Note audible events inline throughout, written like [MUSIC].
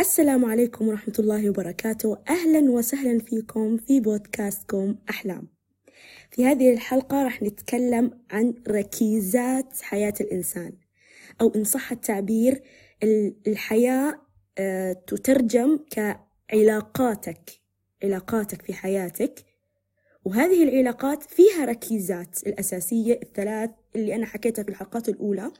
السلام عليكم ورحمة الله وبركاته. أهلا وسهلا فيكم في بودكاستكم أحلام. في هذه الحلقة راح نتكلم عن ركيزات حياة الإنسان أو إن صح التعبير الحياة آه، تترجم كعلاقاتك علاقاتك في حياتك. وهذه العلاقات فيها ركيزات الأساسية الثلاث اللي أنا حكيتها في الحلقات الأولى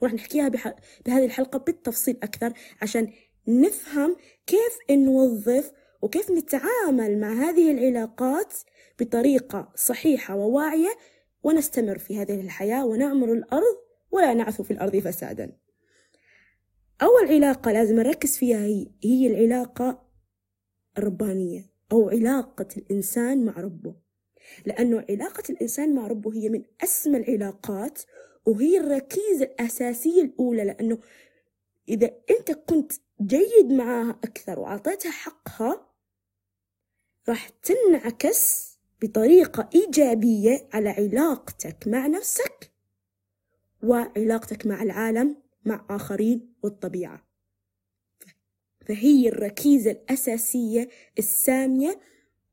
وراح نحكيها بهذه الحلقة بالتفصيل أكثر عشان نفهم كيف نوظف وكيف نتعامل مع هذه العلاقات بطريقة صحيحة وواعية ونستمر في هذه الحياة ونعمر الأرض ولا نعثو في الأرض فسادا. أول علاقة لازم نركز فيها هي, هي العلاقة الربانية أو علاقة الإنسان مع ربه. لأنه علاقة الإنسان مع ربه هي من أسمى العلاقات وهي الركيزة الأساسية الأولى لأنه إذا أنت كنت جيد معاها أكثر وأعطيتها حقها راح تنعكس بطريقة إيجابية على علاقتك مع نفسك وعلاقتك مع العالم مع آخرين والطبيعة. فهي الركيزة الأساسية السامية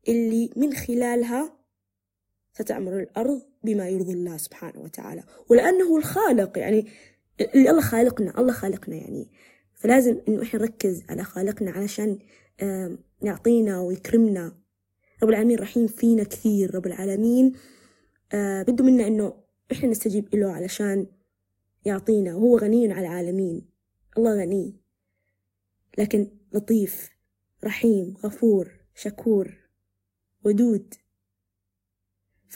اللي من خلالها ستعمر الأرض بما يرضي الله سبحانه وتعالى. ولأنه الخالق يعني الله خالقنا الله خالقنا يعني. فلازم إنه إحنا نركز على خالقنا علشان يعطينا ويكرمنا. رب العالمين رحيم فينا كثير رب العالمين. آه بده منا إنه إحنا نستجيب له علشان يعطينا وهو غني على العالمين. الله غني. لكن لطيف رحيم غفور شكور ودود.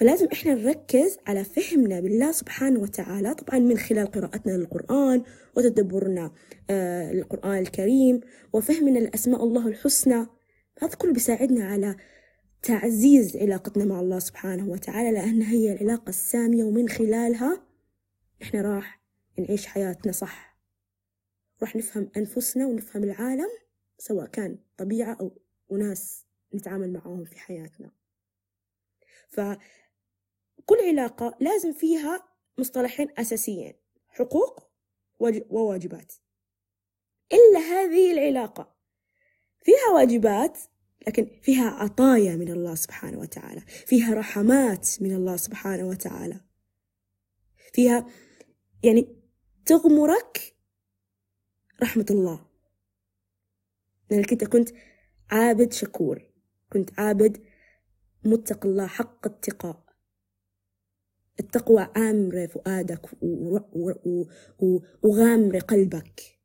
فلازم إحنا نركز على فهمنا بالله سبحانه وتعالى طبعا من خلال قراءتنا للقرآن وتدبرنا آه الكريم وفهمنا لأسماء الله الحسنى. هذا كله بيساعدنا على تعزيز علاقتنا مع الله سبحانه وتعالى لأنها هي العلاقة السامية ومن خلالها إحنا راح نعيش حياتنا صح. راح نفهم أنفسنا ونفهم العالم سواء كان طبيعة أو أناس نتعامل معهم في حياتنا. فكل علاقة لازم فيها مصطلحين أساسيين حقوق وواجبات. إلا هذه العلاقة فيها واجبات لكن فيها عطايا من الله سبحانه وتعالى فيها رحمات من الله سبحانه وتعالى. فيها يعني تغمرك رحمة الله. لأنك أنت كنت عابد شكور كنت عابد متق الله حق التقاء التقوى عامرة فؤادك وغامرة قلبك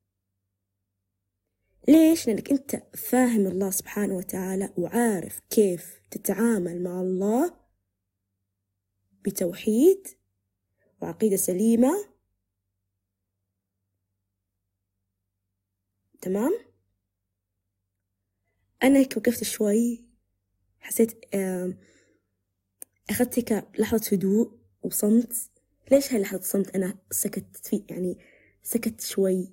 ليش؟ لأنك أنت فاهم الله سبحانه وتعالى وعارف كيف تتعامل مع الله بتوحيد وعقيدة سليمة تمام؟ أنا هيك وقفت شوي حسيت أخذت هيك لحظة هدوء وصمت. ليش هاي لحظة صمت؟ أنا سكت في يعني سكت شوي.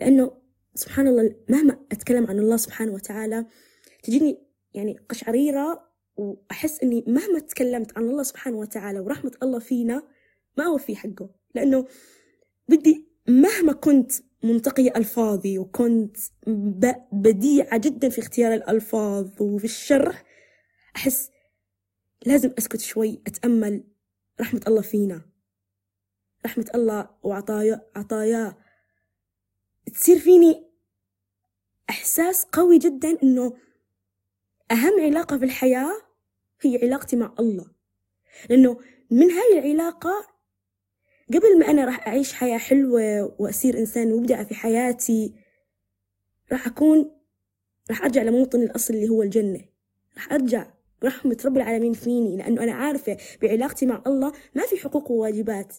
لأنه سبحان الله مهما أتكلم عن الله سبحانه وتعالى تجيني يعني قشعريرة وأحس إني مهما تكلمت عن الله سبحانه وتعالى ورحمة الله فينا ما أوفي حقه. لأنه بدي مهما كنت منتقية ألفاظي وكنت بديعة جدا في اختيار الألفاظ وفي الشرح أحس لازم أسكت شوي أتأمل. رحمة الله فينا. رحمة الله وعطاياه عطاياه تصير فيني إحساس قوي جدا إنه أهم علاقة في الحياة هي علاقتي مع الله. لأنه من هاي العلاقة قبل ما أنا راح أعيش حياة حلوة وأصير إنسان مبدع في حياتي راح أكون راح أرجع لموطني الأصل اللي هو الجنة. راح أرجع رحمة رب العالمين فيني لأنه أنا عارفة بعلاقتي مع الله ما في حقوق وواجبات.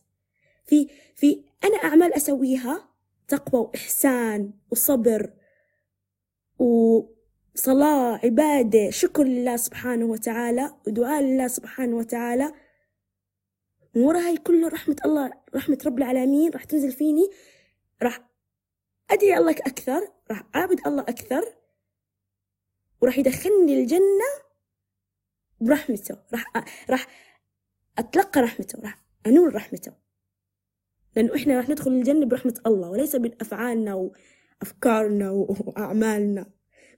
في في أنا أعمال أسويها تقوى وإحسان وصبر وصلاة عبادة شكر لله سبحانه وتعالى ودعاء لله سبحانه وتعالى. ورا هاي كله رحمة الله رحمة رب العالمين راح تنزل فيني. راح أدعي الله أكثر راح أعبد الله أكثر وراح يدخلني الجنة برحمته راح. راح أتلقى رحمته راح أنول رحمته. لأنه إحنا راح ندخل الجنة برحمة الله وليس بأفعالنا أفكارنا وأعمالنا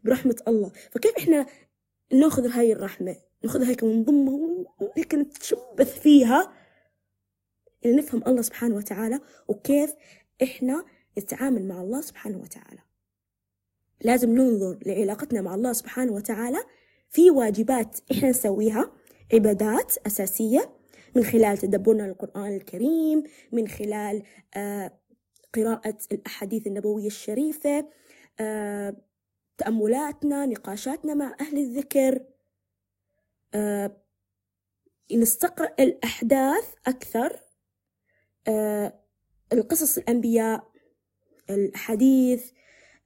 برحمة الله. فكيف إحنا نأخذ هاي الرحمة؟ ناخذها هيك ونضمها هيك نتشبث فيها إلى نفهم الله سبحانه وتعالى وكيف إحنا نتعامل مع الله سبحانه وتعالى. لازم ننظر لعلاقتنا مع الله سبحانه وتعالى في واجبات إحنا نسويها عبادات أساسية من خلال تدبرنا للقرآن الكريم من خلال آه قراءة الأحاديث النبوية الشريفة آه تأملاتنا نقاشاتنا مع أهل الذكر. آه نستقرأ الأحداث أكثر. القصص الأنبياء الأحاديث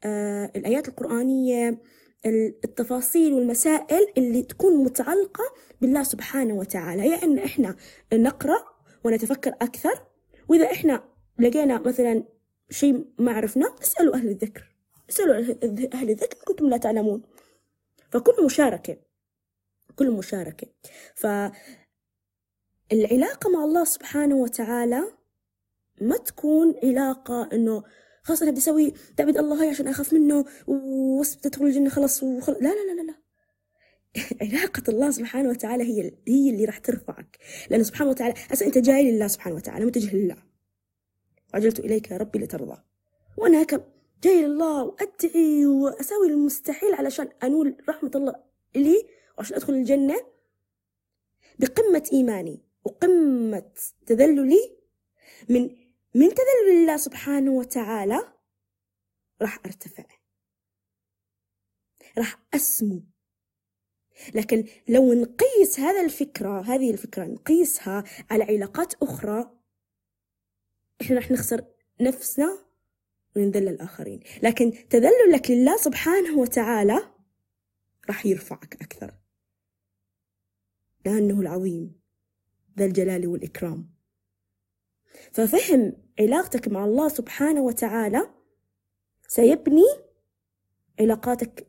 آه الآيات القرآنية. التفاصيل والمسائل اللي تكون متعلقة بالله سبحانه وتعالى. يعني إحنا نقرأ ونتفكر أكثر. وإذا إحنا لقينا مثلا شيء ما عرفنا اسألوا أهل الذكر. اسألوا أهل الذكر كنتم لا تعلمون. فكل مشاركة كل مشاركة. فالعلاقة مع الله سبحانه وتعالى ما تكون علاقة إنه خلاص أنا بدي أسوي تعبد الله هاي عشان أخاف منه وتدخل الجنة خلاص وخل... لا لا لا لا لا. [LAUGHS] علاقة الله سبحانه وتعالى هي هي اللي راح ترفعك. لأنه سبحانه وتعالى هسه أنت جاي لله سبحانه وتعالى متجه لله. عجلت إليك يا ربي لترضى. وأنا هيك جاي لله وأدعي وأسوي المستحيل علشان أنول رحمة الله لي وعشان أدخل الجنة. بقمة إيماني وقمة تذللي من من تذلل الله سبحانه وتعالى راح أرتفع. راح أسمو. لكن لو نقيس هذا الفكرة هذه الفكرة نقيسها على علاقات أخرى إحنا راح نخسر نفسنا ونذل الآخرين. لكن تذللك لله سبحانه وتعالى راح يرفعك أكثر. لأنه العظيم ذا الجلال والإكرام. ففهم علاقتك مع الله سبحانه وتعالى سيبني علاقاتك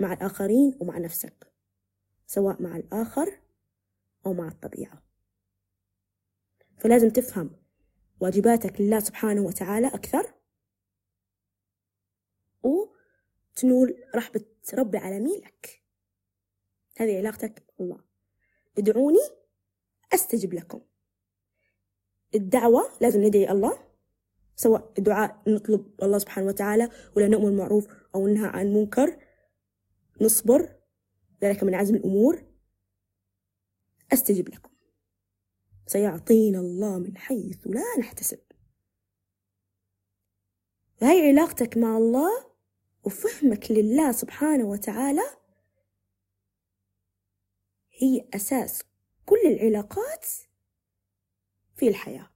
مع الآخرين ومع نفسك سواء مع الآخر أو مع الطبيعة. فلازم تفهم واجباتك لله سبحانه وتعالى أكثر وتنول رحبة رب العالمين لك هذه علاقتك بالله. ادعوني أستجب لكم. الدعوة لازم ندعي الله سواء الدعاء نطلب الله سبحانه وتعالى ولا نأمر بالمعروف أو ننهى عن منكر نصبر ذلك من عزم الأمور. أستجب لكم. سيعطينا الله من حيث لا نحتسب. هاي علاقتك مع الله وفهمك لله سبحانه وتعالى هي أساس كل العلاقات في الحياة.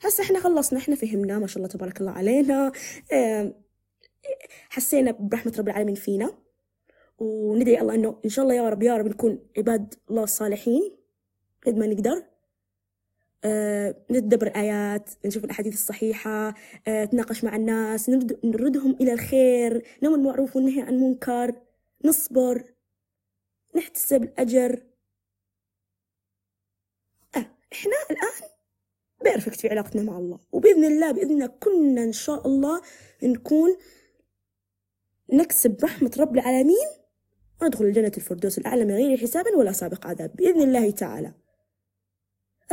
هسه إحنا خلصنا إحنا فهمنا ما شاء الله تبارك الله علينا. حسينا برحمة رب العالمين فينا. وندعي الله إنه إن شاء الله يا رب يا رب نكون عباد الله الصالحين قد ما نقدر. أه نتدبر الآيات نشوف الأحاديث الصحيحة أه نتناقش مع الناس نرد نردهم إلى الخير نعمل معروف والنهي عن منكر نصبر نحتسب الأجر. إحنا الآن بيرفكت في علاقتنا مع الله. وبإذن الله بإذن الله كنا إن شاء الله نكون نكسب رحمة رب العالمين وندخل الجنة الفردوس الأعلى من غير حساب ولا سابق عذاب بإذن الله تعالى.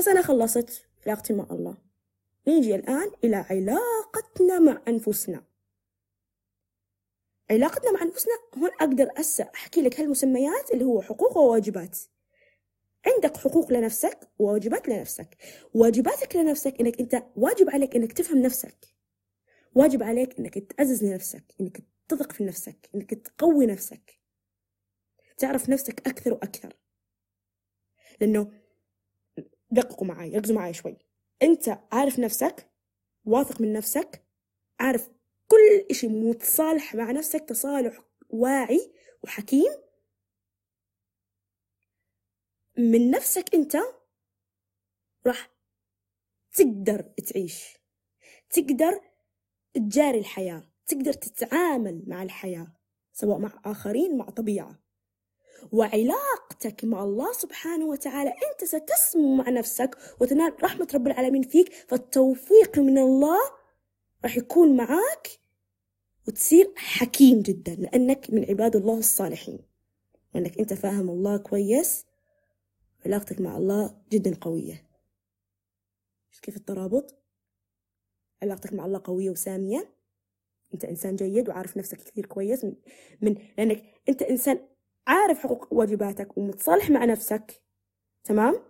أنا خلصت علاقتي مع الله. نيجي الآن إلى علاقتنا مع أنفسنا. علاقتنا مع أنفسنا هون أقدر أسا أحكي لك هالمسميات اللي هو حقوق وواجبات. عندك حقوق لنفسك وواجبات لنفسك. واجباتك لنفسك إنك أنت واجب عليك إنك تفهم نفسك. واجب عليك إنك تعزز لنفسك إنك تثق في نفسك إنك تقوي نفسك. تعرف نفسك أكثر وأكثر. لأنه دققوا معي ركزوا معي شوي. أنت عارف نفسك واثق من نفسك عارف كل إشي متصالح مع نفسك تصالح واعي وحكيم. من نفسك أنت راح تقدر تعيش. تقدر تجاري الحياة. تقدر تتعامل مع الحياة سواء مع آخرين مع طبيعة. وعلاقتك مع الله سبحانه وتعالى. أنت ستسمو مع نفسك وتنال رحمة رب العالمين فيك فالتوفيق من الله راح يكون معاك وتصير حكيم جدا لأنك من عباد الله الصالحين. لأنك أنت فاهم الله كويس علاقتك مع الله جدا قوية. كيف الترابط. علاقتك مع الله قوية وسامية. أنت إنسان جيد وعارف نفسك كثير كويس. من, من لأنك أنت إنسان عارف حقوق واجباتك ومتصالح مع نفسك. تمام؟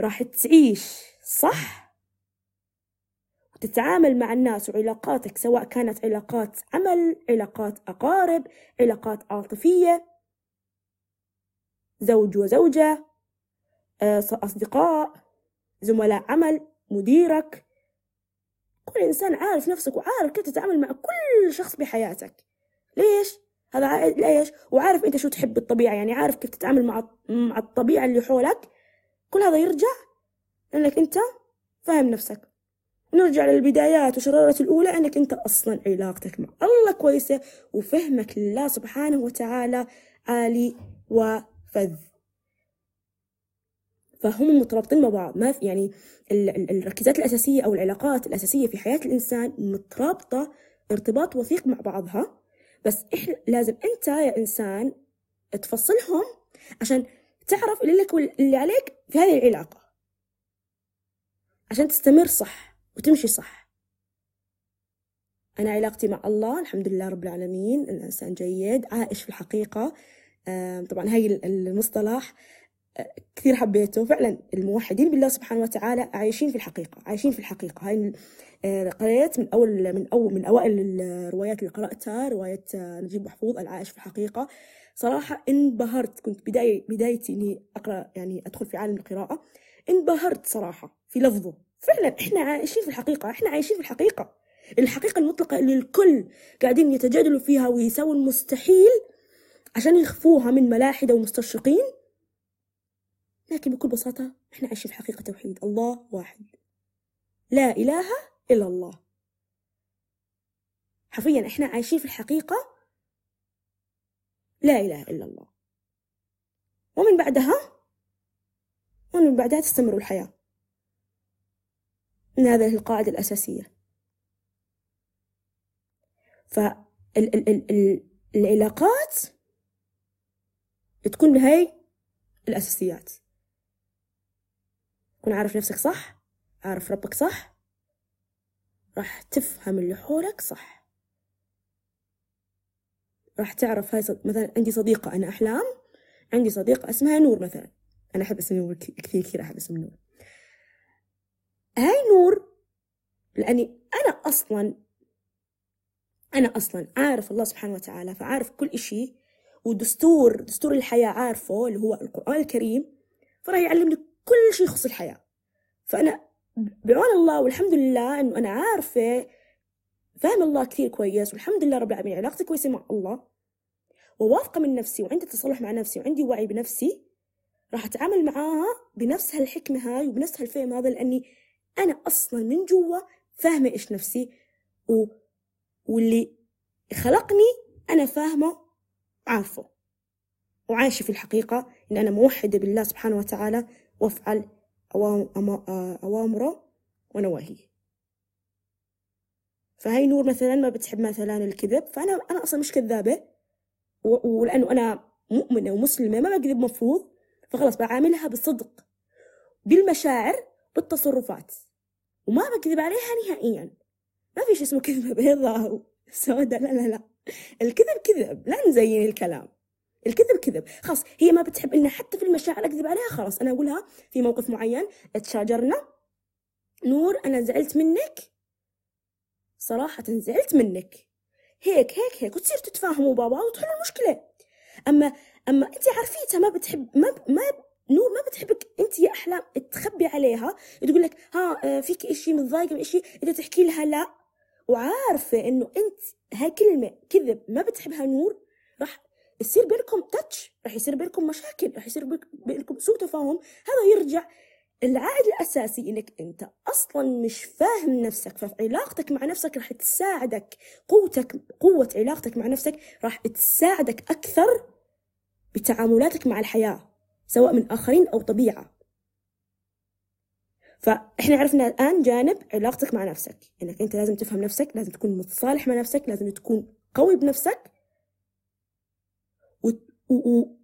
راح تعيش صح؟ وتتعامل مع الناس وعلاقاتك سواء كانت علاقات عمل علاقات أقارب علاقات عاطفية. زوج وزوجة آه، أصدقاء زملاء عمل مديرك كل إنسان عارف نفسك وعارف كيف تتعامل مع كل شخص بحياتك ليش؟ هذا ليش؟ وعارف أنت شو تحب بالطبيعة يعني عارف كيف تتعامل مع مع الطبيعة اللي حولك كل هذا يرجع لأنك أنت فاهم نفسك نرجع للبدايات وشرارة الأولى أنك أنت أصلا علاقتك مع الله كويسة وفهمك لله سبحانه وتعالى عالي وفذ فهم مترابطين ببعض ما في يعني الركيزات الأساسية أو العلاقات الأساسية في حياة الإنسان مترابطة ارتباط وثيق مع بعضها. بس إحنا لازم أنت يا إنسان تفصلهم عشان تعرف اللي لك واللي عليك في هذه العلاقة. عشان تستمر صح وتمشي صح. أنا علاقتي مع الله الحمد لله رب العالمين الإنسان جيد عائش في الحقيقة. طبعا هاي المصطلح كثير حبيته. فعلا الموحدين بالله سبحانه وتعالى عايشين في الحقيقة عايشين في الحقيقة. هاي آه، قريت من أول من أول من أوائل الروايات اللي قرأتها رواية آه، نجيب محفوظ العائش في الحقيقة. صراحة انبهرت كنت بداية بدايتي إني أقرأ يعني أدخل في عالم القراءة. انبهرت صراحة في لفظه. فعلا إحنا عايشين في الحقيقة إحنا عايشين في الحقيقة. الحقيقة المطلقة اللي الكل قاعدين يتجادلوا فيها ويسووا المستحيل عشان يخفوها من ملاحدة ومستشرقين؟ لكن بكل بساطة إحنا عايشين في حقيقة توحيد. الله واحد. لا إله إلا الله. حرفيا إحنا عايشين في الحقيقة لا إله إلا الله. ومن بعدها؟ ومن بعدها تستمر الحياة. من هذه القاعدة الأساسية. فالعلاقات تكون بهاي الأساسيات. تكون عارف نفسك صح عارف ربك صح راح تفهم اللي حولك صح. راح تعرف هاي صد... مثلا عندي صديقة أنا أحلام عندي صديقة اسمها نور مثلا. أنا أحب اسم نور كثير كثير أحب اسم نور. هاي نور لأني أنا أصلا أنا أصلا عارف الله سبحانه وتعالى فعارف كل إشي ودستور دستور الحياة عارفه اللي هو القرآن الكريم فراح يعلمني كل شيء يخص الحياة. فأنا بعون الله والحمد لله إنه أنا عارفة فاهم الله كثير كويس والحمد لله رب العالمين علاقتي كويسة مع الله وواثقة من نفسي وعندي تصالح مع نفسي وعندي وعي بنفسي راح أتعامل معاها بنفس هالحكمة هاي وبنفس هالفهم هذا لأني أنا أصلا من جوا فاهمة إيش نفسي و... واللي خلقني أنا فاهمة عارفه. وعايشة في الحقيقة إن أنا موحدة بالله سبحانه وتعالى وأفعل أوامره ونواهيه فهاي نور مثلا ما بتحب مثلا الكذب فأنا أنا أصلا مش كذابة. ولأنه أنا مؤمنة ومسلمة ما بكذب مفروض فخلاص بعاملها بالصدق بالمشاعر بالتصرفات. وما بكذب عليها نهائيا. ما في شيء اسمه كذبة بيضاء. [LAUGHS] سوداء. لا لا لا. الكذب كذب لا نزين الكلام. الكذب كذب. خلاص هي ما بتحب إن حتى في المشاعر أكذب عليها خلاص. أنا أقولها في موقف معين تشاجرنا. نور أنا زعلت منك. صراحة زعلت منك. هيك هيك هيك. وتصير تتفاهموا بابا وتحلوا المشكلة. أما أما أنت عارفيتها ما بتحب ما ما نور ما بتحبك أنت يا أحلام تخبي عليها. تقول لك ها آه، فيك إشي متضايقة من إشي انت تحكي لها لا. وعارفة إنه أنت هاي كلمة كذب ما بتحبها نور راح يصير بينكم تاتش راح يصير بينكم مشاكل راح يصير بينكم سوء تفاهم هذا يرجع العائد الأساسي إنك أنت أصلا مش فاهم نفسك ففي علاقتك مع نفسك راح تساعدك قوتك قوة علاقتك مع نفسك راح تساعدك أكثر بتعاملاتك مع الحياة سواء من آخرين أو طبيعة. فإحنا عرفنا الآن جانب علاقتك مع نفسك. إنك أنت لازم تفهم نفسك لازم تكون متصالح مع نفسك لازم تكون قوي بنفسك و... و...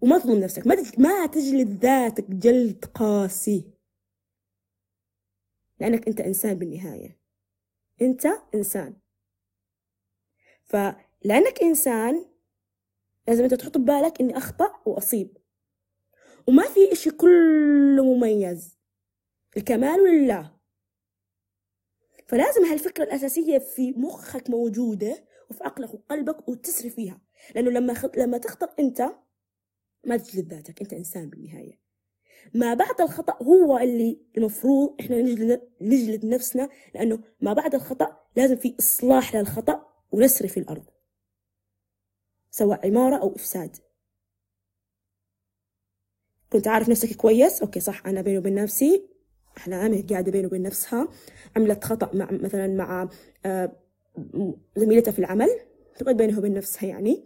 وما تظلم نفسك. ما ما تجلد ذاتك جلد قاسي. لأنك أنت إنسان بالنهاية. أنت إنسان. فلأنك إنسان لازم أنت تحط ببالك إني أخطأ وأصيب. وما في إشي كله مميز. الكمال لله فلازم هالفكرة الأساسية في مخك موجودة وفي عقلك وقلبك وتسري فيها. لأنه لما خط... لما تخطأ أنت ما تجلد ذاتك أنت إنسان بالنهاية. ما بعد الخطأ هو اللي المفروض إحنا نجلد, نجلد نفسنا لأنه ما بعد الخطأ لازم في إصلاح للخطأ ونسري في الأرض. سواء عمارة أو إفساد. كنت عارف نفسك كويس؟ أوكي صح. أنا بيني وبين نفسي أحلامي قاعدة بيني وبين نفسها عملت خطأ مع مثلا مع آه، زميلتها في العمل تقعد بينها وبين نفسها يعني.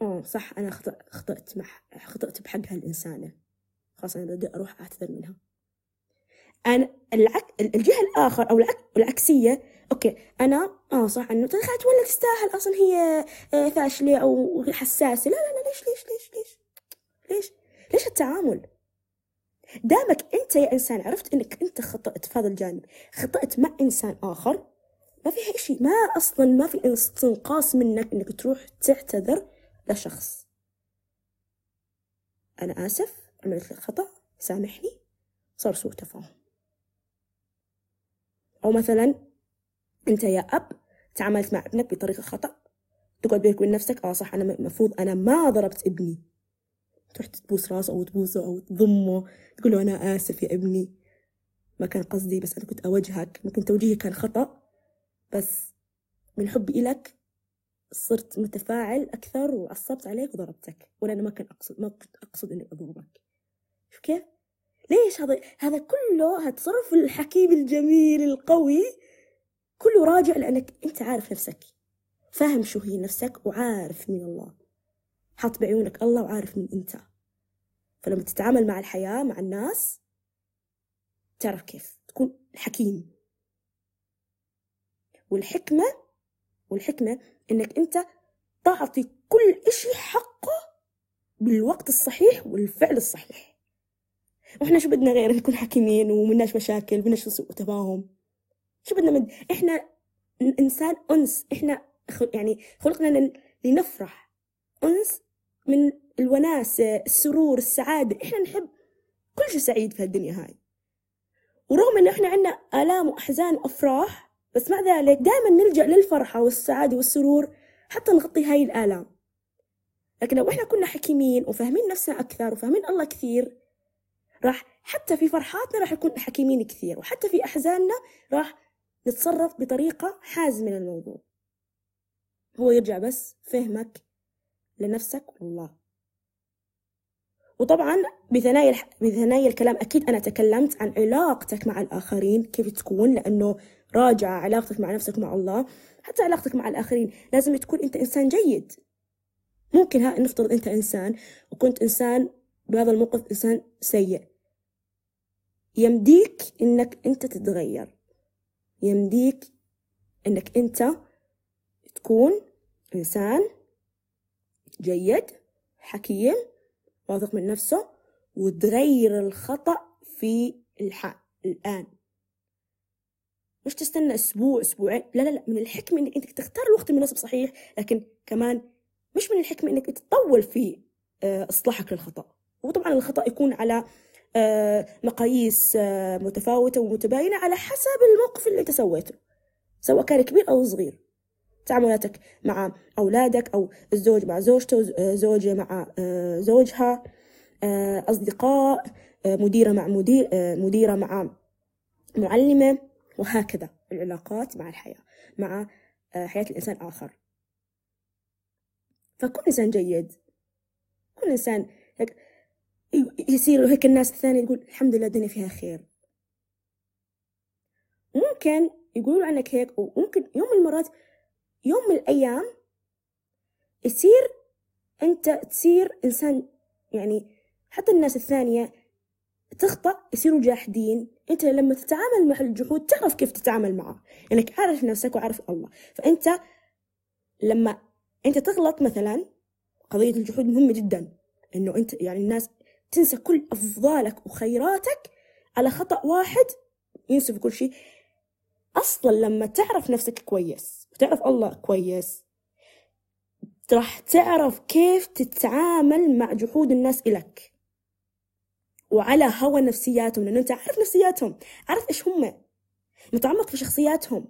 آه صح أنا خطأت مع خطأت بحق هالإنسانة. خلاص أنا بدي أروح أعتذر منها. أنا العك... الجهة الآخر أو العك... العكسية أوكي أنا آه صح إنه تخيلت ولا تستاهل أصلا هي آه، فاشلة أو حساسة. لا لا لا ليش ليش ليش ليش؟ ليش؟ ليش التعامل؟ دامك أنت يا إنسان عرفت إنك أنت خطأت في هذا الجانب خطأت مع إنسان آخر ما فيها شيء ما أصلا ما في استنقاص منك إنك تروح تعتذر لشخص. أنا آسف عملت لك خطأ سامحني صار سوء تفاهم. أو مثلا أنت يا أب تعاملت مع ابنك بطريقة خطأ تقعد بينك وبين نفسك آه صح أنا المفروض أنا ما ضربت ابني. تروح تبوس راسه أو تبوسه أو تضمه تقول له أنا آسف يا ابني. ما كان قصدي بس أنا كنت أوجهك ممكن توجيهي كان خطأ. بس من حبي إلك صرت متفاعل أكثر وعصبت عليك وضربتك ولا أنا ما كان أقصد ما كنت أقصد إني أضربك. شوف كيف؟ ليش هذا هذا كله هالتصرف الحكيم الجميل القوي كله راجع لأنك أنت عارف نفسك. فاهم شو هي نفسك وعارف من الله. حاط بعيونك الله وعارف من أنت. فلما تتعامل مع الحياة مع الناس تعرف كيف؟ تكون حكيم. والحكمة والحكمة إنك أنت تعطي كل إشي حقه بالوقت الصحيح والفعل الصحيح. وإحنا شو بدنا غير نكون حكيمين ومناش مشاكل ومناش سوء تفاهم؟ شو بدنا من إحنا إنسان أنس. إحنا يعني خلقنا لنفرح. أنس من الوناسة السرور السعادة. إحنا نحب كل شيء سعيد في الدنيا هاي. ورغم إن إحنا عنا آلام وأحزان وأفراح بس مع ذلك دائما نلجأ للفرحة والسعادة والسرور حتى نغطي هاي الآلام. لكن لو إحنا كنا حكيمين وفاهمين نفسنا أكثر وفاهمين الله كثير راح حتى في فرحاتنا راح نكون حكيمين كثير وحتى في أحزاننا راح نتصرف بطريقة حازمة للموضوع. هو يرجع بس فهمك لنفسك؟ والله. وطبعا بثنايا بثنايا الكلام أكيد أنا تكلمت عن علاقتك مع الآخرين كيف تكون لأنه راجع علاقتك مع نفسك مع الله. حتى علاقتك مع الآخرين لازم تكون أنت إنسان جيد. ممكن ها نفترض أنت إنسان وكنت إنسان بهذا الموقف إنسان سيء. يمديك إنك أنت تتغير. يمديك إنك أنت تكون إنسان جيد حكيم واثق من نفسه وتغير الخطأ في الحال الآن. مش تستنى أسبوع أسبوعين لا لا لا من الحكمة إنك أنت تختار الوقت المناسب صحيح لكن كمان مش من الحكمة إنك تطول في آه، إصلاحك للخطأ. وطبعا الخطأ يكون على آه، مقاييس آه، متفاوتة ومتباينة على حسب الموقف اللي أنت سويته سواء كان كبير أو صغير. تعاملاتك مع أولادك أو الزوج مع زوجته زوجة مع زوجها أصدقاء مديرة مع مدير مديرة مع معلمة وهكذا العلاقات مع الحياة مع آه، حياة الإنسان آخر. فكن إنسان جيد. كن إنسان هيك يصير هيك الناس الثانية تقول الحمد لله الدنيا فيها خير. ممكن يقولوا عنك هيك وممكن يوم المرات يوم من الأيام يصير أنت تصير إنسان يعني حتى الناس الثانية تخطأ يصيروا جاحدين. أنت لما تتعامل مع الجحود تعرف كيف تتعامل معه انك عارف نفسك وعارف الله. فأنت لما أنت تغلط مثلا قضية الجحود مهمة جدا إنه أنت يعني الناس تنسى كل أفضالك وخيراتك على خطأ واحد ينسف كل شيء. أصلا لما تعرف نفسك كويس وتعرف الله كويس. راح تعرف كيف تتعامل مع جحود الناس إلك. وعلى هوى نفسياتهم لأنه أنت عارف نفسياتهم عارف إيش هم. متعمق في شخصياتهم.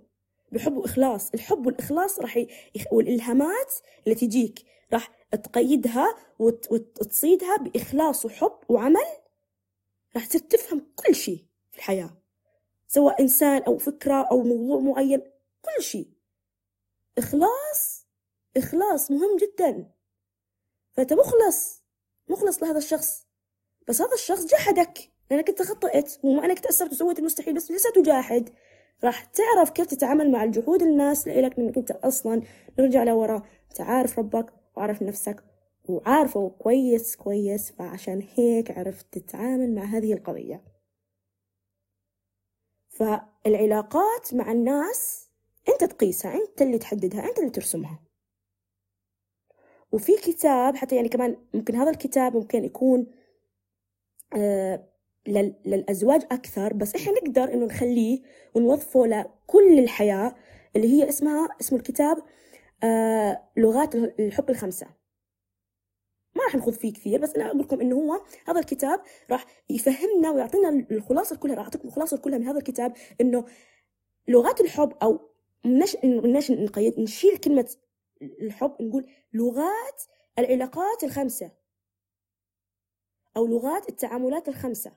بحب وإخلاص الحب والإخلاص راح يخ... والإلهامات اللي تجيك راح تقيدها وت... وتصيدها بإخلاص وحب وعمل. راح تفهم كل شيء في الحياة سواء إنسان أو فكرة أو موضوع معين كل شيء. إخلاص إخلاص مهم جدا. فأنت مخلص مخلص لهذا الشخص. بس هذا الشخص جحدك لأنك أنت خطأت ومع أنك تأثرت وسويت المستحيل بس لسه تجاحد راح تعرف كيف تتعامل مع الجحود الناس لإلك لأنك أنت أصلا نرجع لورا. أنت عارف ربك وعارف نفسك وعارفه كويس كويس. فعشان هيك عرفت تتعامل مع هذه القضية. فالعلاقات مع الناس أنت تقيسها أنت اللي تحددها أنت اللي ترسمها. وفي كتاب حتى يعني كمان ممكن هذا الكتاب ممكن يكون آه للأزواج أكثر بس إحنا نقدر إنه نخليه ونوظفه لكل الحياة اللي هي اسمها اسم الكتاب آه لغات الحب الخمسة. ما راح نخوض فيه كثير بس أنا أقول لكم إنه هو هذا الكتاب راح يفهمنا ويعطينا الخلاصة كلها راح أعطيكم الخلاصه كلها من هذا الكتاب إنه لغات الحب أو منش منش نقيد نشيل كلمة الحب نقول لغات العلاقات الخمسة أو لغات التعاملات الخمسة.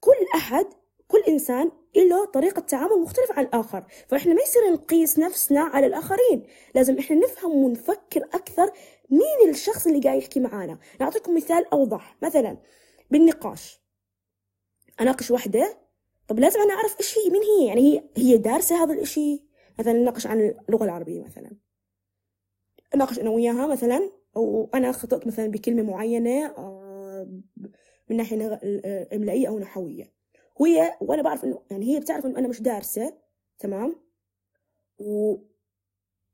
كل أحد كل إنسان له طريقة تعامل مختلفة عن الآخر. فإحنا ما يصير نقيس نفسنا على الآخرين. لازم إحنا نفهم ونفكر أكثر مين الشخص اللي قاعد يحكي معانا. نعطيكم مثال أوضح. مثلا بالنقاش. أناقش وحدة طب لازم أنا أعرف إيش هي مين هي؟ يعني هي هي دارسة هذا الإشي؟ مثلا نناقش عن اللغة العربية مثلا. نناقش أنا وياها مثلا وأنا خطأت مثلا بكلمة معينة آه، من ناحية إملائية أو نحوية. وهي وأنا بعرف إنه يعني هي بتعرف إنه أنا مش دارسة تمام؟ و...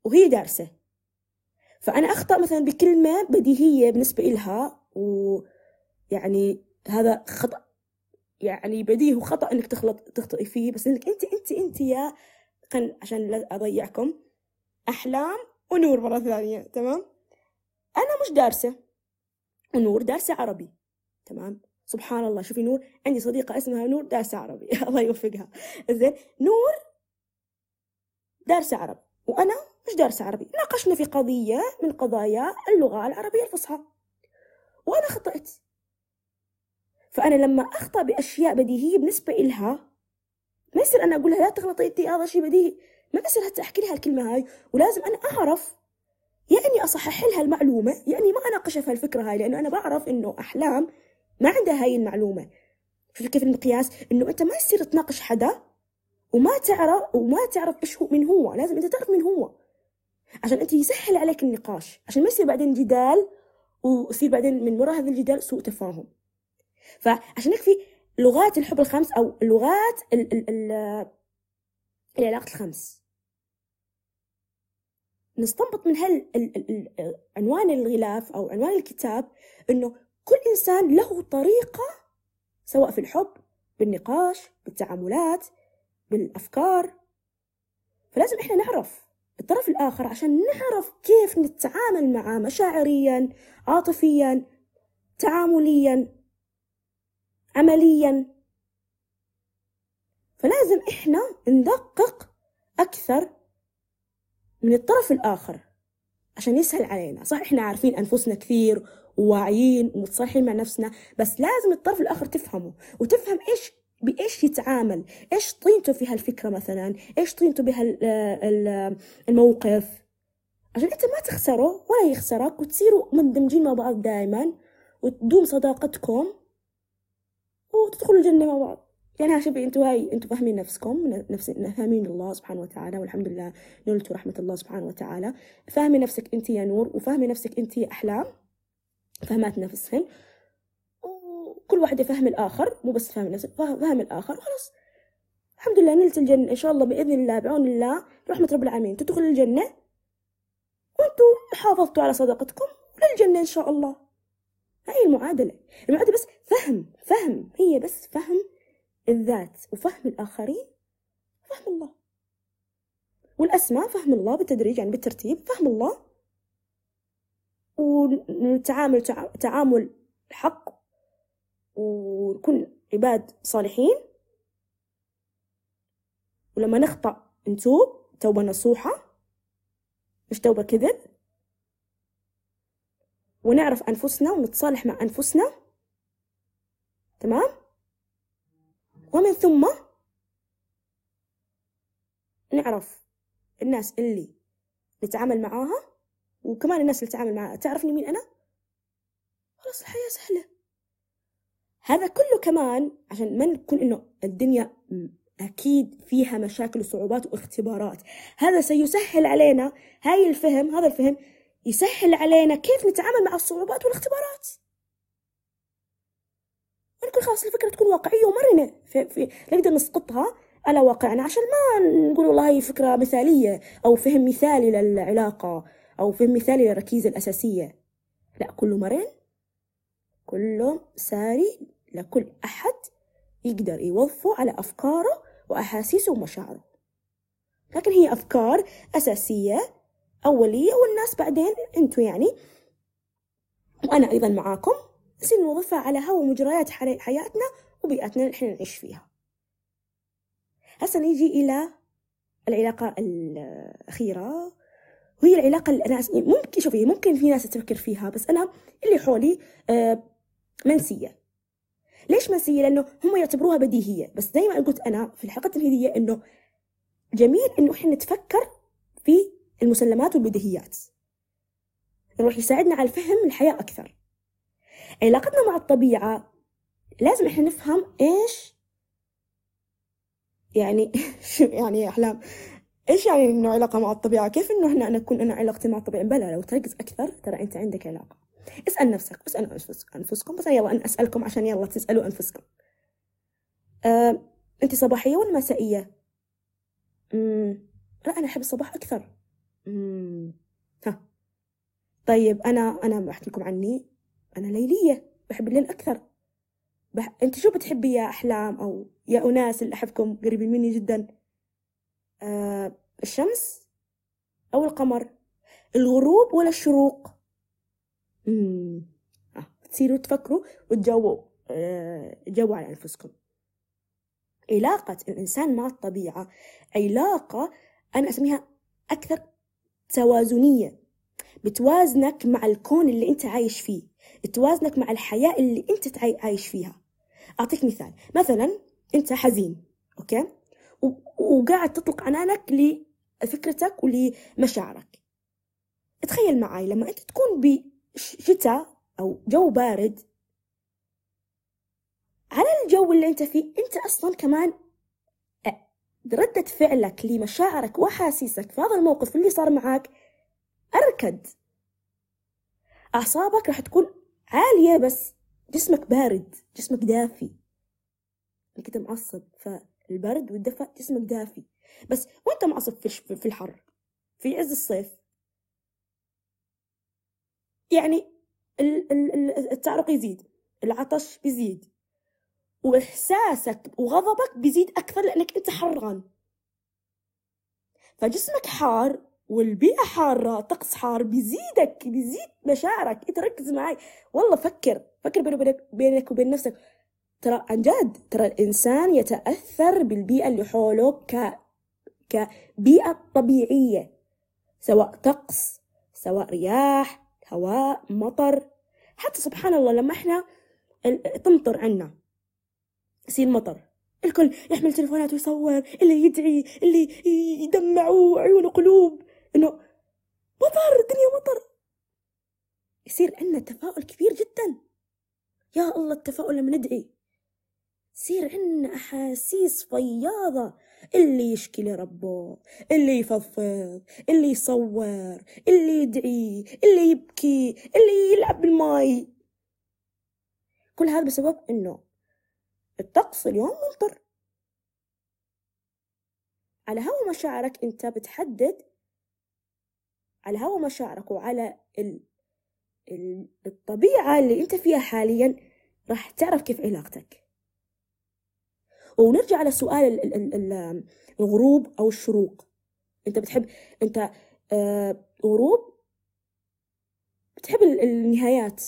وهي دارسة. فأنا أخطأ مثلا بكلمة بديهية بالنسبة إلها ويعني هذا خطأ يعني بديهي وخطأ إنك تخلط تخطئي فيه بس إنك أنت أنت أنت يا خل عشان لا أضيعكم أحلام ونور مرة ثانية تمام؟ أنا مش دارسة ونور دارسة عربي تمام؟ سبحان الله شوفي نور عندي صديقة اسمها نور دارسة عربي [LAUGHS] الله يوفقها. زين نور دارسة عربي وأنا مش دارسة عربي. ناقشنا في قضية من قضايا اللغة العربية الفصحى وأنا خطأت. فأنا لما أخطأ بأشياء بديهية بالنسبة إلها ما يصير أنا أقول لها لا تغلطي انت هذا شيء بديهي. ما يصير حتى أحكي لها الكلمة هاي ولازم أنا أعرف. يعني أصحح لها المعلومة يعني ما اناقشها في الفكرة هاي لأنه أنا بعرف إنه أحلام ما عندها هاي المعلومة. شوف كيف المقياس إنه أنت ما يصير تناقش حدا وما تعرف وما تعرف إيش هو من هو لازم أنت تعرف من هو. عشان أنت يسهل عليك النقاش عشان ما يصير بعدين جدال ويصير بعدين من وراء هذا الجدال سوء تفاهم. فعشان هيك في لغات الحب الخمس أو لغات ال ال ال العلاقة الخمس. نستنبط من هال عنوان الغلاف أو عنوان الكتاب إنه كل إنسان له طريقة سواء في الحب بالنقاش بالتعاملات بالأفكار. فلازم إحنا نعرف الطرف الآخر عشان نعرف كيف نتعامل معه مشاعريا عاطفيا تعامليا. عمليا. فلازم إحنا ندقق أكثر من الطرف الآخر عشان يسهل علينا. صح إحنا عارفين أنفسنا كثير وواعيين ومتصالحين مع نفسنا بس لازم الطرف الآخر تفهمه وتفهم إيش بإيش يتعامل إيش طينته في هالفكرة مثلا إيش طينته بهالموقف عشان أنت ما تخسره ولا يخسرك وتصيروا مندمجين مع بعض دائما وتدوم صداقتكم وتدخلوا الجنة مع بعض. يعني شوفي أنتوا هاي أنتوا فاهمين نفسكم نفس فاهمين الله سبحانه وتعالى والحمد لله نلتوا رحمة الله سبحانه وتعالى. فاهمي نفسك انت يا نور وفاهمي نفسك انت يا أحلام. فهمات نفسهن كل واحد يفهم الآخر مو بس فهم نفسه فهم الآخر وخلاص الحمد لله نلت الجنة إن شاء الله بإذن الله بعون الله برحمة رب العالمين تدخل الجنة. وانتوا حافظتوا على صداقتكم وللجنة إن شاء الله. هاي المعادلة المعادلة بس فهم فهم هي بس فهم الذات وفهم الآخرين. فهم الله. والأسماء فهم الله بالتدريج يعني بالترتيب. فهم الله. ونتعامل تعامل حق. ونكون عباد صالحين. ولما نخطأ نتوب توبة نصوحة. مش توبة كذب. ونعرف أنفسنا ونتصالح مع أنفسنا. تمام؟ ومن ثم نعرف الناس اللي نتعامل معاها وكمان الناس اللي تتعامل معاها. تعرفني مين أنا؟ خلاص الحياة سهلة. هذا كله كمان عشان ما نكون إنه الدنيا أكيد فيها مشاكل وصعوبات واختبارات. هذا سيسهل علينا هاي الفهم هذا الفهم يسهل علينا كيف نتعامل مع الصعوبات والاختبارات. ونكون خلاص الفكرة تكون واقعية ومرنة. في, في نقدر نسقطها على واقعنا عشان ما نقول والله هي فكرة مثالية أو فهم مثالي للعلاقة أو فهم مثالي للركيزة الأساسية. لا كله مرن. كله ساري. لكل أحد يقدر يوظفه على أفكاره وأحاسيسه ومشاعره. لكن هي أفكار أساسية أولية والناس بعدين أنتوا يعني. وأنا أيضا معاكم. نصير نوظفها على هوا مجريات حياتنا وبيئتنا اللي إحنا نعيش فيها. هسه نيجي إلى العلاقة الأخيرة. وهي العلاقة اللي أنا ممكن شوفي ممكن في ناس تفكر فيها بس أنا اللي حولي آه، منسية. ليش منسية؟ لأنه هم يعتبروها بديهية. بس زي ما قلت أنا في الحلقة التمهيدية إنه جميل إنه إحنا نتفكر في المسلمات والبديهيات. يروح يساعدنا على الفهم الحياة أكثر. علاقتنا مع الطبيعة لازم إحنا نفهم إيش يعني [LAUGHS] يعني يا أحلام؟ إيش يعني إنه علاقة مع الطبيعة؟ كيف إنه إحنا أنا أكون أنا علاقتي مع الطبيعة؟ بلا لو تركز أكثر ترى أنت عندك علاقة. اسأل نفسك اسأل أنفسكم بس يلا أنا أسألكم عشان يلا تسألوا أنفسكم. أه، أنت صباحية ولا مسائية؟ لا أنا أحب الصباح أكثر. ها. طيب أنا أنا بحكي لكم عني. أنا ليلية بحب الليل أكثر. بح... أنت شو بتحبي يا أحلام أو يا أناس اللي أحبكم؟ قريبين مني جدا. أه الشمس أو القمر؟ الغروب ولا الشروق؟ امم آه. تصيروا تفكروا وتجاوبوا آه. جاوبوا على أنفسكم. علاقة الإنسان مع الطبيعة علاقة أنا أسميها أكثر توازنية. بتوازنك مع الكون اللي أنت عايش فيه. توازنك مع الحياة اللي أنت عايش فيها. أعطيك مثال. مثلا أنت حزين okay؟ وقاعد تطلق عنانك لفكرتك ولمشاعرك. تخيل معي لما أنت تكون بشتاء أو جو بارد على الجو اللي أنت فيه أنت أصلا كمان ردة فعلك لمشاعرك وأحاسيسك في هذا الموقف اللي صار معك أركد. أعصابك راح تكون عالية بس جسمك بارد جسمك دافي. كنت معصب فالبرد والدفء جسمك دافي. بس وأنت معصب في الحر في عز الصيف. يعني التعرق يزيد العطش بيزيد. وإحساسك وغضبك بيزيد أكثر لأنك أنت حران. فجسمك حار والبيئة حارة طقس حار بيزيدك بيزيد مشاعرك. أنت ركز معي والله فكر فكر بينك, بينك وبين نفسك. ترى عن جد ترى الإنسان يتأثر بالبيئة اللي حوله ك كبيئة طبيعية. سواء طقس سواء رياح هواء مطر. حتى سبحان الله لما إحنا تمطر عنا. يصير مطر الكل يحمل تلفونات ويصور اللي يدعي اللي يدمع عيونه قلوب إنه مطر الدنيا مطر. يصير عندنا تفاؤل كبير جدا. يا الله التفاؤل لما ندعي. يصير عندنا أحاسيس فياضة. اللي يشكي لربه اللي يفضفض اللي يصور اللي يدعي اللي يبكي اللي يلعب بالماي. كل هذا بسبب إنه الطقس اليوم ممطر. على هوا مشاعرك أنت بتحدد على هوا مشاعرك وعلى الطبيعة اللي أنت فيها حاليا راح تعرف كيف علاقتك. ونرجع على سؤال الغروب أو الشروق. أنت بتحب أنت آه غروب بتحب النهايات.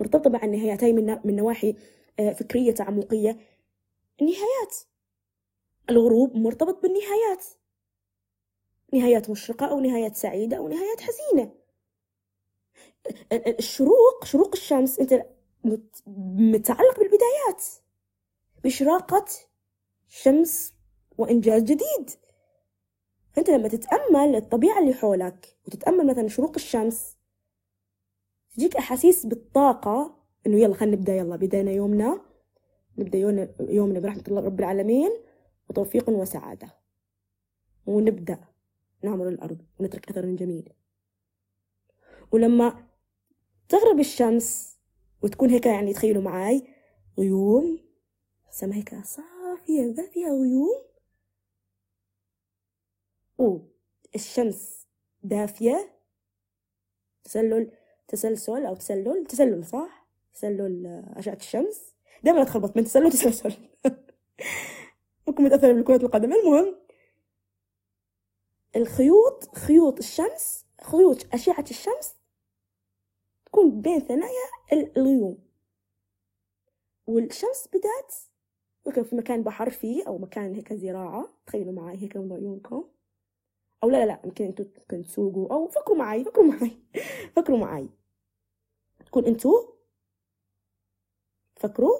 مرتبطة مع النهايات هاي من, من نواحي فكرية تعمقية. النهايات. الغروب مرتبط بالنهايات. نهايات مشرقة أو نهايات سعيدة أو نهايات حزينة. الشروق شروق الشمس أنت متعلق بالبدايات. بإشراقة شمس وإنجاز جديد. فأنت لما تتأمل الطبيعة اللي حولك وتتأمل مثلا شروق الشمس تجيك أحاسيس بالطاقة إنه يلا خلينا نبدأ يلا بدينا يومنا. نبدأ يومنا برحمة الله رب العالمين وتوفيق وسعادة. ونبدأ. نعمر الأرض. ونترك أثر جميل ولما تغرب الشمس وتكون هيك يعني تخيلوا معاي غيوم. سما هيك صافية ما فيها غيوم والشمس دافية. تسلل تسلسل أو تسلل. تسلل صح؟ تسلل أشعة الشمس. دائما أتخربط من تسلل وتسلسل ممكن متأثرة بكرة القدم. المهم الخيوط خيوط الشمس خيوط أشعة الشمس تكون بين ثنايا الغيوم. والشمس بدأت ممكن في مكان بحر فيه أو مكان هيك زراعة. تخيلوا معي هيك من عيونكم أو لا لا لا يمكن أنتوا ممكن تسوقوا. أو فكروا معي فكروا معي [LAUGHS] فكروا معي. تكون أنتوا فكروا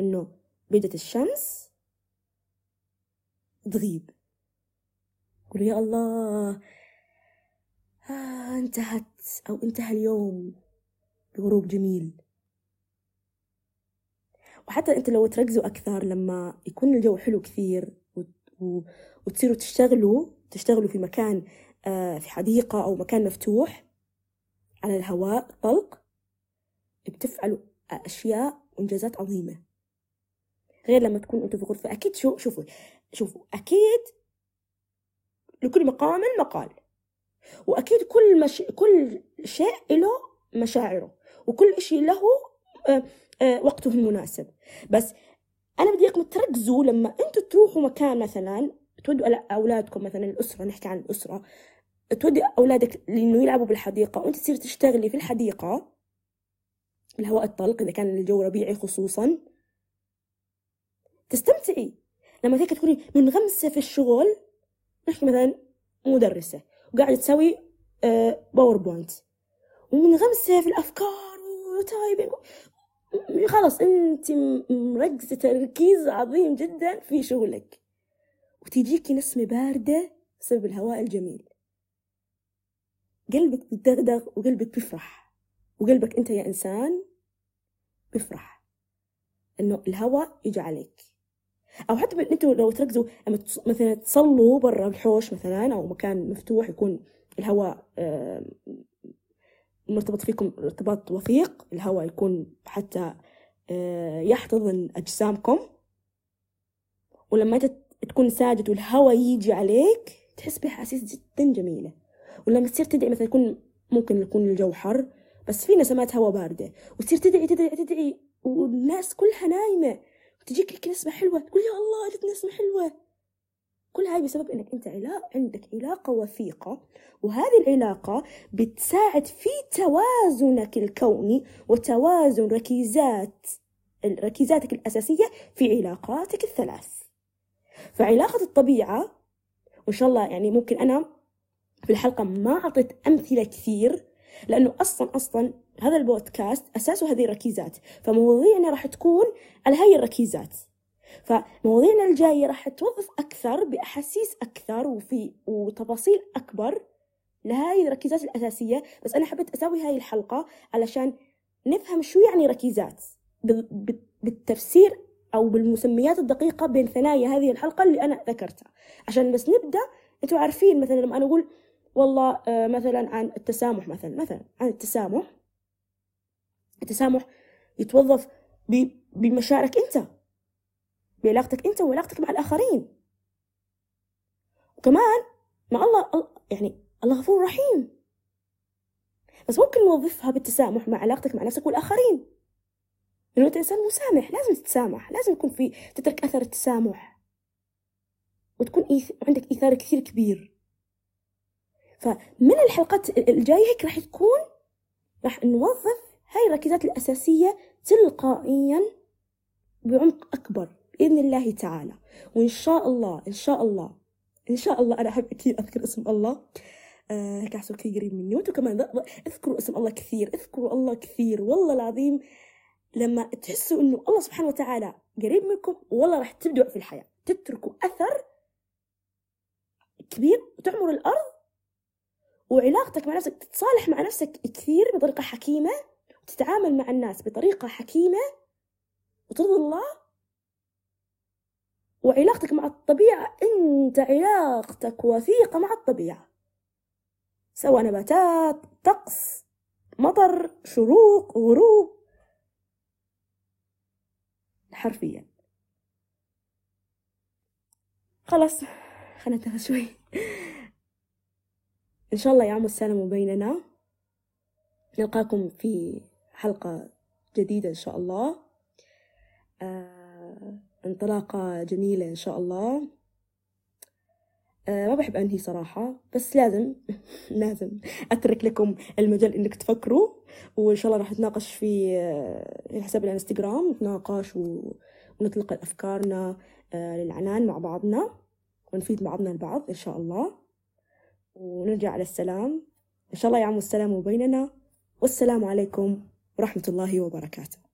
إنه بدت الشمس تغيب. قولوا يا الله آه انتهت أو انتهى اليوم بغروب جميل. وحتى انت لو تركزوا أكثر لما يكون الجو حلو كثير وتصيروا تشتغلوا تشتغلوا في مكان آه، في حديقة أو مكان مفتوح على الهواء طلق بتفعلوا أشياء وإنجازات عظيمة. غير لما تكون أنتوا في غرفة أكيد شو شوفوا شوفوا أكيد لكل مقام مقال. وأكيد كل مش... كل شيء له مشاعره وكل شيء له آه، آه، وقته المناسب. بس أنا بدي إياكم تركزوا لما أنتوا تروحوا مكان مثلا تودوا أولادكم مثلا الأسرة نحكي عن الأسرة تودي أولادك لأنه يلعبوا بالحديقة وأنت تصير تشتغلي في الحديقة الهواء الطلق إذا كان الجو ربيعي خصوصا. تستمتعي. لما هيك تكوني منغمسة في الشغل نحكي مثلا مدرسة وقاعدة تسوي PowerPoint آه، ومنغمسة في الأفكار و typing خلاص أنت مركزة تركيز عظيم جدا في شغلك. وتجيكي نسمة باردة بسبب الهواء الجميل. قلبك بيدغدغ وقلبك بيفرح. وقلبك أنت يا إنسان بيفرح إنه الهواء يجي عليك. أو حتى أنتوا لو تركزوا لما مثلا تصلوا برا الحوش مثلا أو مكان مفتوح يكون الهواء مرتبط فيكم ارتباط وثيق الهواء يكون حتى آه، يحتضن أجسامكم. ولما تكون ساجد والهواء يجي عليك تحس بأحاسيس جدا جميلة. ولما تصير تدعي مثلا يكون ممكن يكون الجو حر بس في نسمات هواء باردة. وتصير تدعي تدعي تدعي والناس كلها نايمة. وتجيك لك نسمة حلوة. تقول يا الله جت نسمة حلوة. كل هاي بسبب إنك أنت علاقة عندك علاقة وثيقة. وهذه العلاقة بتساعد في توازنك الكوني وتوازن ركيزات ركيزاتك الأساسية في علاقاتك الثلاث. فعلاقة الطبيعة وإن شاء الله يعني ممكن أنا في الحلقة ما أعطيت أمثلة كثير لأنه أصلا أصلا هذا البودكاست أساسه هذه الركيزات. فمواضيعنا راح تكون على هاي الركيزات. فمواضيعنا الجاية راح توظف أكثر بأحاسيس أكثر وفي وتفاصيل أكبر لهاي الركيزات الأساسية. بس أنا حبيت أسوي هاي الحلقة علشان نفهم شو يعني ركيزات بالتفسير أو بالمسميات الدقيقة بين ثنايا هذه الحلقة اللي أنا ذكرتها. عشان بس نبدأ أنتوا عارفين مثلا لما أنا أقول والله آه، مثلا عن التسامح مثلا مثلا عن التسامح. التسامح يتوظف بمشاعرك أنت بعلاقتك أنت وعلاقتك مع الآخرين. وكمان مع الله يعني الله غفور رحيم. بس ممكن نوظفها بالتسامح مع علاقتك مع نفسك والآخرين. لأنه أنت إنسان مسامح لازم تتسامح لازم يكون في تترك أثر التسامح. وتكون. عندك إيثار كثير كبير. فمن الحلقات الجاية هيك راح تكون راح نوظف هاي الركيزات الأساسية تلقائيا بعمق أكبر بإذن الله تعالى. وإن شاء الله إن شاء الله إن شاء الله أنا أحب أكيد أذكر اسم الله. آه هيك أحسن كثير قريب مني. وأنتم كمان اذكروا اسم الله كثير اذكروا الله كثير. والله العظيم لما تحسوا إنه الله سبحانه وتعالى قريب منكم والله راح تبدعوا في الحياة تتركوا أثر كبير وتعمر الأرض وعلاقتك مع نفسك تتصالح مع نفسك كثير بطريقة حكيمة وتتعامل مع الناس بطريقة حكيمة وترضي الله. وعلاقتك مع الطبيعة أنت علاقتك وثيقة مع الطبيعة. سواء نباتات طقس مطر شروق غروب. حرفيا. خلاص خلنا نتنفس شوي. إن شاء الله يعم السلام بيننا. نلقاكم في حلقة جديدة إن شاء الله. آه انطلاقة جميلة إن شاء الله. آه ما بحب أنهي صراحة بس لازم [LAUGHS] لازم أترك لكم المجال إنك تفكروا. وإن شاء الله راح نتناقش في آه حساب الانستغرام نتناقش ونطلق أفكارنا آه للعنان مع بعضنا ونفيد بعضنا البعض إن شاء الله. ونرجع على السلام. إن شاء الله يعم السلام بيننا. والسلام عليكم ورحمة الله وبركاته.